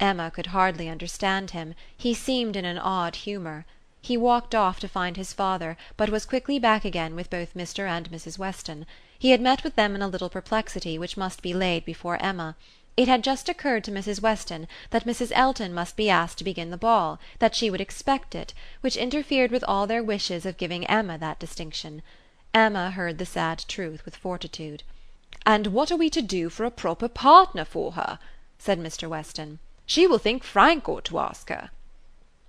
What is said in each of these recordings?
Emma could hardly understand him; he seemed in an odd humour. He walked off to find his father, but was quickly back again with both Mr. and Mrs. Weston. He had met with them in a little perplexity which must be laid before Emma. It had just occurred to Mrs. Weston that Mrs. Elton must be asked to begin the ball, that she would expect it, which interfered with all their wishes of giving Emma that distinction. Emma heard the sad truth with fortitude. "And what are we to do for a proper partner for her?" said Mr. Weston. "She will think Frank ought to ask her."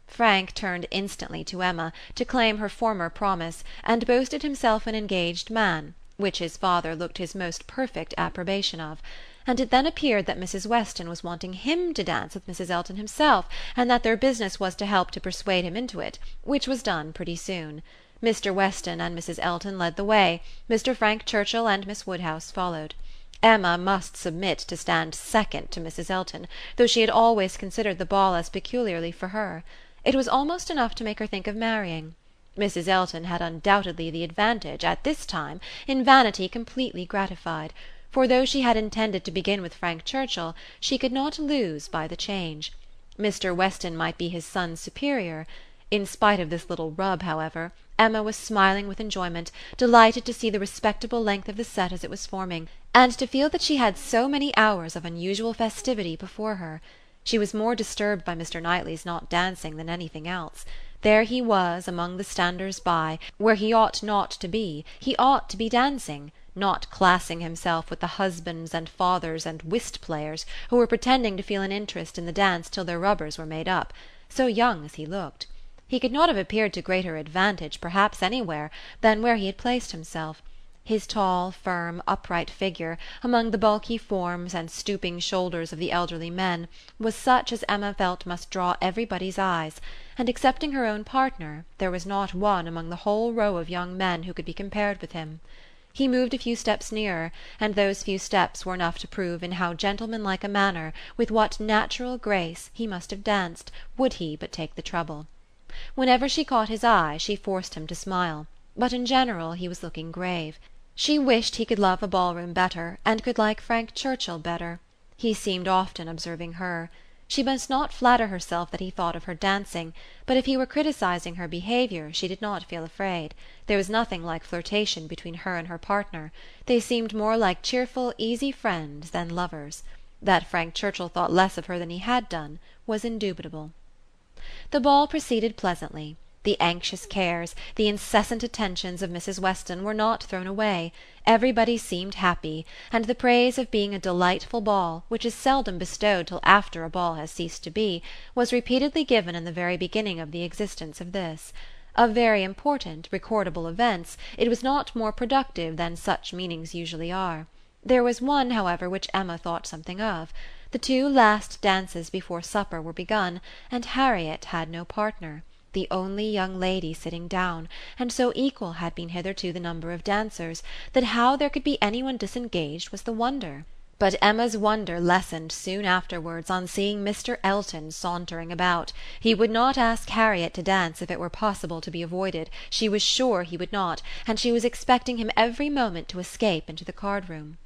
Frank turned instantly to Emma, to claim her former promise, and boasted himself an engaged man, which his father looked his most perfect approbation of; and it then appeared that Mrs. Weston was wanting him to dance with Mrs. Elton himself, and that their business was to help to persuade him into it, which was done pretty soon. Mr. Weston and Mrs. Elton led the way; Mr. Frank Churchill and Miss Woodhouse followed. Emma must submit to stand second to Mrs. Elton, though she had always considered the ball as peculiarly for her. It was almost enough to make her think of marrying. Mrs. Elton had undoubtedly the advantage, at this time, in vanity completely gratified; for though she had intended to begin with Frank Churchill she could not lose by the change. Mr. Weston might be his son's superior. In spite of this little rub, however, Emma was smiling with enjoyment, delighted to see the respectable length of the set as it was forming, and to feel that she had so many hours of unusual festivity before her. She was more disturbed by Mr. Knightley's not dancing than anything else. There he was, among the standers by, where he ought not to be; he ought to be dancing, not classing himself with the husbands and fathers and whist players who were pretending to feel an interest in the dance till their rubbers were made up so young as he looked. He could not have appeared to greater advantage, perhaps, anywhere, than where he had placed himself. His tall, firm, upright figure, among the bulky forms and stooping shoulders of the elderly men, was such as Emma felt must draw everybody's eyes; and excepting her own partner there was not one among the whole row of young men who could be compared with him. He moved a few steps nearer, and those few steps were enough to prove in how gentlemanlike a manner, with what natural grace, he must have danced, would he but take the trouble. Whenever she caught his eye she forced him to smile, but in general he was looking grave. She wished he could love a ballroom better, and could like Frank Churchill better. He seemed often observing her. She must not flatter herself that he thought of her dancing, but if he were criticizing her behaviour she did not feel afraid. There was nothing like flirtation between her and her partner; they seemed more like cheerful easy friends than lovers. That Frank Churchill thought less of her than he had done was indubitable. The ball proceeded pleasantly. The anxious cares, the incessant attentions of Mrs. Weston were not thrown away; everybody seemed happy, and the praise of being a delightful ball, which is seldom bestowed till after a ball has ceased to be, was repeatedly given in the very beginning of the existence of this. Of very important, recordable events it was not more productive than such meetings usually are. There was one, however, which Emma thought something of. The two last dances before supper were begun, and Harriet had no partner the only young lady sitting down, and so equal had been hitherto the number of dancers that how there could be any one disengaged was the wonder. But Emma's wonder lessened soon afterwards on seeing Mr. Elton sauntering about. He would not ask Harriet to dance if it were possible to be avoided; she was sure he would not, and she was expecting him every moment to escape into the card room.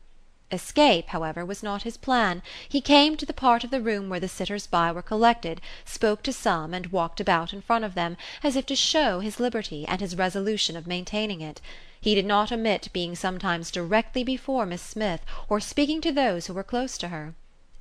Escape, however, was not his plan; he came to the part of the room where the sitters by were collected, spoke to some and walked about in front of them, as if to show his liberty, and his resolution of maintaining it. He did not omit being sometimes directly before Miss Smith, or speaking to those who were close to her.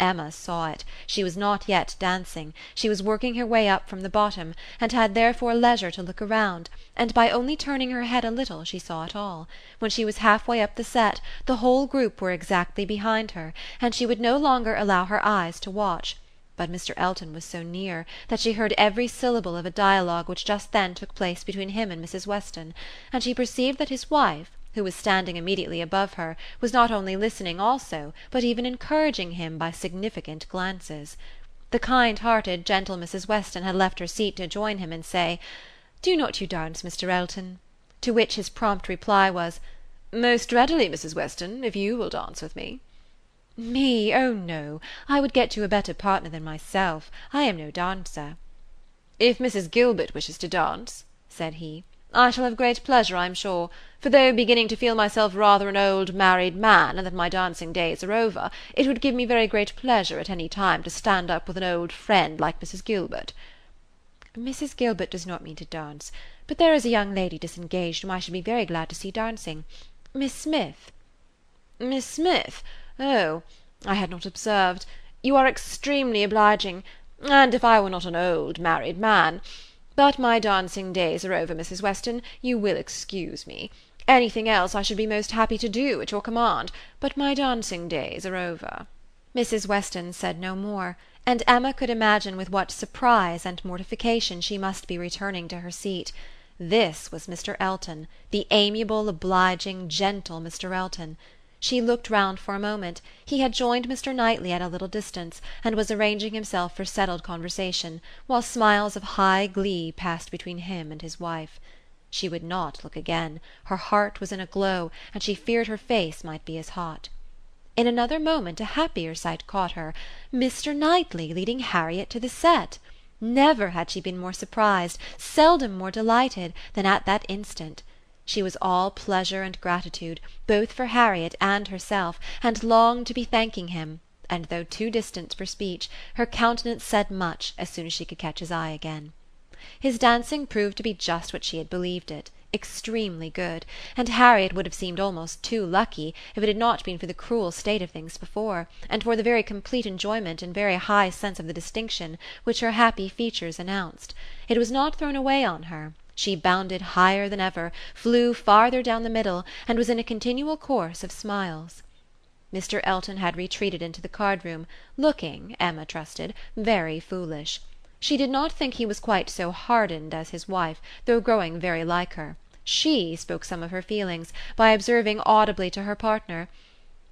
Emma saw it; she was not yet dancing; she was working her way up from the bottom, and had therefore leisure to look around, and by only turning her head a little she saw it all. When she was half way up the set the whole group were exactly behind her, and she would no longer allow her eyes to watch; but Mr. Elton was so near that she heard every syllable of a dialogue which just then took place between him and Mrs. Weston, and she perceived that his wife who was standing immediately above her, was not only listening also, but even encouraging him by significant glances. The kind hearted, gentle Mrs. Weston had left her seat to join him and say, "Do not you dance, Mr. Elton?" To which his prompt reply was, "Most readily, Mrs. Weston, if you will dance with me." "Me! oh no! I would get you a better partner than myself. I am no dancer." "If Mrs. Gilbert wishes to dance," said he. I shall have great pleasure, I'm sure; for though beginning to feel myself rather an old married man, and that my dancing days are over, it would give me very great pleasure at any time to stand up with an old friend like Mrs. Gilbert." "Mrs. Gilbert does not mean to dance; but there is a young lady disengaged whom I should be very glad to see dancing Miss Smith." "Miss Smith? Oh, I had not observed. You are extremely obliging, and if I were not an old married man but my dancing days are over, Mrs. Weston, you will excuse me. Anything else I should be most happy to do, at your command, but my dancing days are over." Mrs. Weston said no more, and Emma could imagine with what surprise and mortification she must be returning to her seat. This was Mr. Elton, the amiable, obliging, gentle Mr. Elton. She looked round for a moment; he had joined Mr. Knightley at a little distance, and was arranging himself for settled conversation, while smiles of high glee passed between him and his wife. She would not look again; her heart was in a glow, and she feared her face might be as hot. In another moment a happier sight caught her Mr. Knightley leading Harriet to the set! Never had she been more surprised, seldom more delighted, than at that instant. She was all pleasure and gratitude, both for Harriet and herself, and longed to be thanking him, and though too distant for speech, her countenance said much as soon as she could catch his eye again. His dancing proved to be just what she had believed it, extremely good, and Harriet would have seemed almost too lucky if it had not been for the cruel state of things before, and for the very complete enjoyment and very high sense of the distinction which her happy features announced. It was not thrown away on her. She bounded higher than ever, flew farther down the middle, and was in a continual course of smiles. Mr. Elton had retreated into the card room, looking, Emma trusted, very foolish. She did not think he was quite so hardened as his wife, though growing very like her. She spoke some of her feelings, by observing audibly to her partner,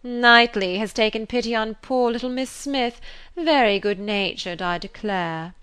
"Knightley has taken pity on poor little Miss Smith; very good natured, I declare."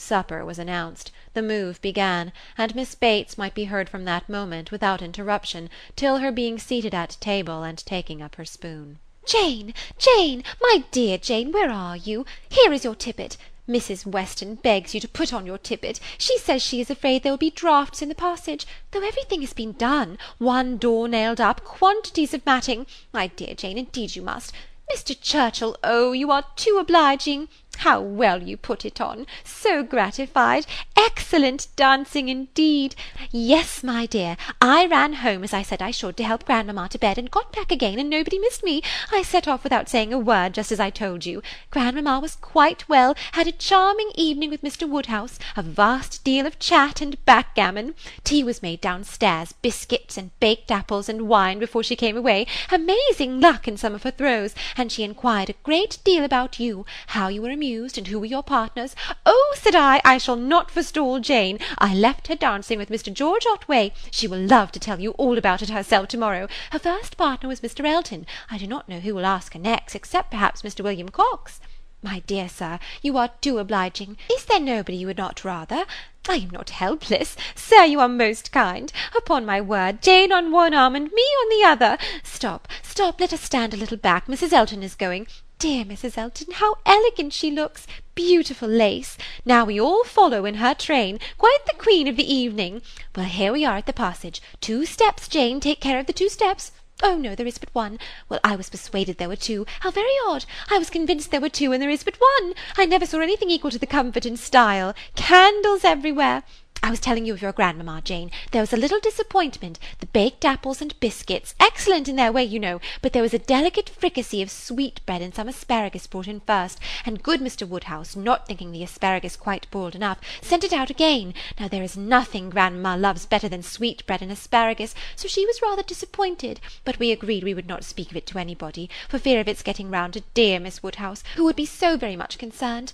Supper was announced, the move began, and Miss Bates might be heard from that moment, without interruption, till her being seated at table and taking up her spoon. "Jane, Jane, my dear Jane, where are you? Here is your tippet. Mrs. Weston begs you to put on your tippet. She says she is afraid there will be draughts in the passage, though everything has been done, one door nailed up, quantities of matting. My dear Jane, indeed you must. Mr. Churchill, oh, you are too obliging. How well you put it on! So gratified! Excellent dancing indeed! Yes, my dear, I ran home as I said I should to help grandmamma to bed, and got back again, and nobody missed me. I set off without saying a word, just as I told you. Grandmamma was quite well, had a charming evening with Mr. Woodhouse, a vast deal of chat and backgammon. Tea was made downstairs, biscuits and baked apples and wine before she came away, amazing luck in some of her throws, and she inquired a great deal about you, how you were amused amused, and who were your partners? Oh, said I, I shall not forestall Jane. I left her dancing with Mr. George Otway. She will love to tell you all about it herself to-morrow. Her first partner was Mr. Elton. I do not know who will ask her next, except perhaps Mr. William Cox. My dear sir, you are too obliging. Is there nobody you would not rather? I am not helpless. Sir, you are most kind. Upon my word, Jane on one arm and me on the other. Stop, stop, let us stand a little back. Mrs. Elton is going. Dear Mrs. Elton, how elegant she looks! Beautiful lace! Now we all follow in her train, quite the queen of the evening. Well, here we are at the passage. Two steps, Jane, take care of the two steps. Oh, no, there is but one. Well, I was persuaded there were two. How very odd! I was convinced there were two, and there is but one. I never saw anything equal to the comfort and style. Candles everywhere. I was telling you of your grandmamma, Jane. There was a little disappointment. The baked apples and biscuits, excellent in their way, you know, but there was a delicate fricassee of sweetbread and some asparagus brought in first, and good Mr. Woodhouse, not thinking the asparagus quite boiled enough, sent it out again. Now there is nothing grandmama loves better than sweetbread and asparagus, so she was rather disappointed, but we agreed we would not speak of it to anybody, for fear of its getting round to dear Miss Woodhouse, who would be so very much concerned.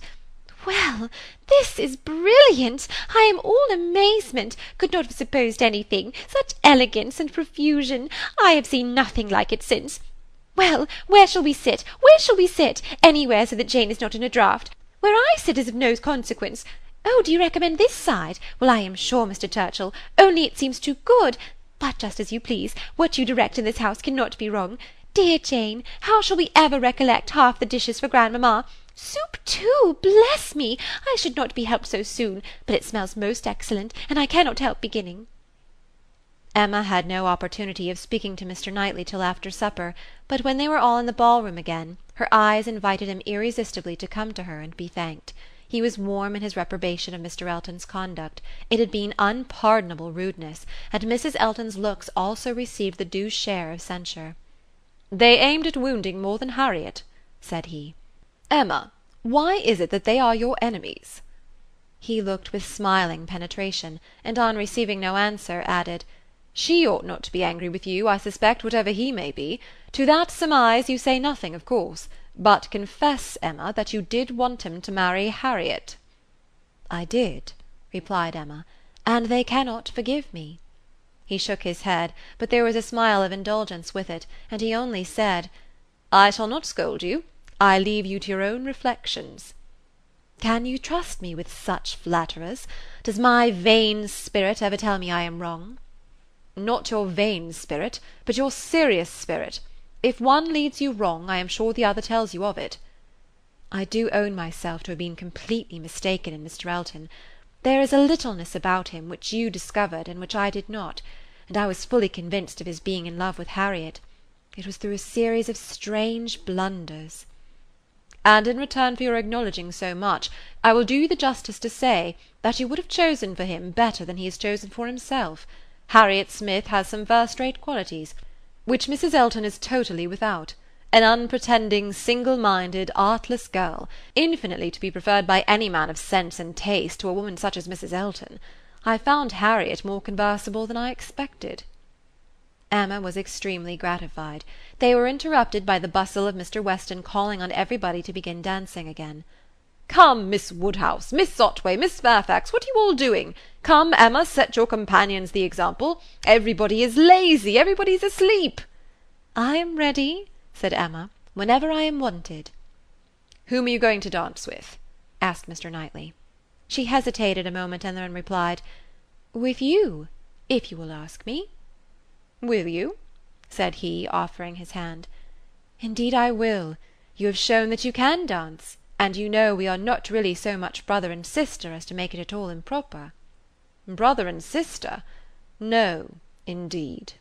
Well, this is brilliant! I am all amazement; could not have supposed anything; such elegance and profusion! I have seen nothing like it since. Well, where shall we sit? Where shall we sit? Anywhere so that Jane is not in a draught. Where I sit is of no consequence. Oh, do you recommend this side? Well, I am sure, Mr. Churchill, only it seems too good. But just as you please. What you direct in this house cannot be wrong. Dear Jane, how shall we ever recollect half the dishes for grandmama? Soup too, bless me! I should not be helped so soon, but it smells most excellent, and I cannot help beginning. Emma had no opportunity of speaking to Mr. Knightley till after supper, but when they were all in the ball room again, her eyes invited him irresistibly to come to her and be thanked. He was warm in his reprobation of Mr. Elton's conduct; it had been unpardonable rudeness, and Mrs. Elton's looks also received the due share of censure. "They aimed at wounding more than Harriet," said he. "Emma, why is it that they are your enemies?" He looked with smiling penetration, and on receiving no answer, added. She ought not to be angry with you, I suspect, whatever he may be. To that surmise you say nothing, of course; but confess, Emma, that you did want him to marry Harriet." "I did," replied Emma, "and they cannot forgive me." He shook his head, but there was a smile of indulgence with it, and he only said, "I shall not scold you. I leave you to your own reflections." "Can you trust me with such flatterers? Does my vain spirit ever tell me I am wrong?" "Not your vain spirit, but your serious spirit. If one leads you wrong, I am sure the other tells you of it." "I do own myself to have been completely mistaken in Mr. Elton. There is a littleness about him which you discovered and which I did not, and I was fully convinced of his being in love with Harriet. It was through a series of strange blunders." "And in return for your acknowledging so much, I will do you the justice to say, that you would have chosen for him better than he has chosen for himself. Harriet Smith has some first-rate qualities, which Mrs. Elton is totally without; an unpretending, single-minded, artless girl, infinitely to be preferred by any man of sense and taste to a woman such as Mrs. Elton. I found Harriet more conversable than I expected." Emma was extremely gratified. They were interrupted by the bustle of Mr. Weston calling on everybody to begin dancing again. Come, Miss Woodhouse, Miss Otway, Miss Fairfax, what are you all doing? Come, Emma, set your companions the example. Everybody is lazy, everybody's asleep." "I am ready," said Emma, "whenever I am wanted." "Whom are you going to dance with?" asked Mr. Knightley. She hesitated a moment and then replied, "With you, if you will ask me." "Will you?" said he, offering his hand. "Indeed I will. You have shown that you can dance and you know we are not really so much brother and sister as to make it at all improper." "Brother and sister? No, indeed."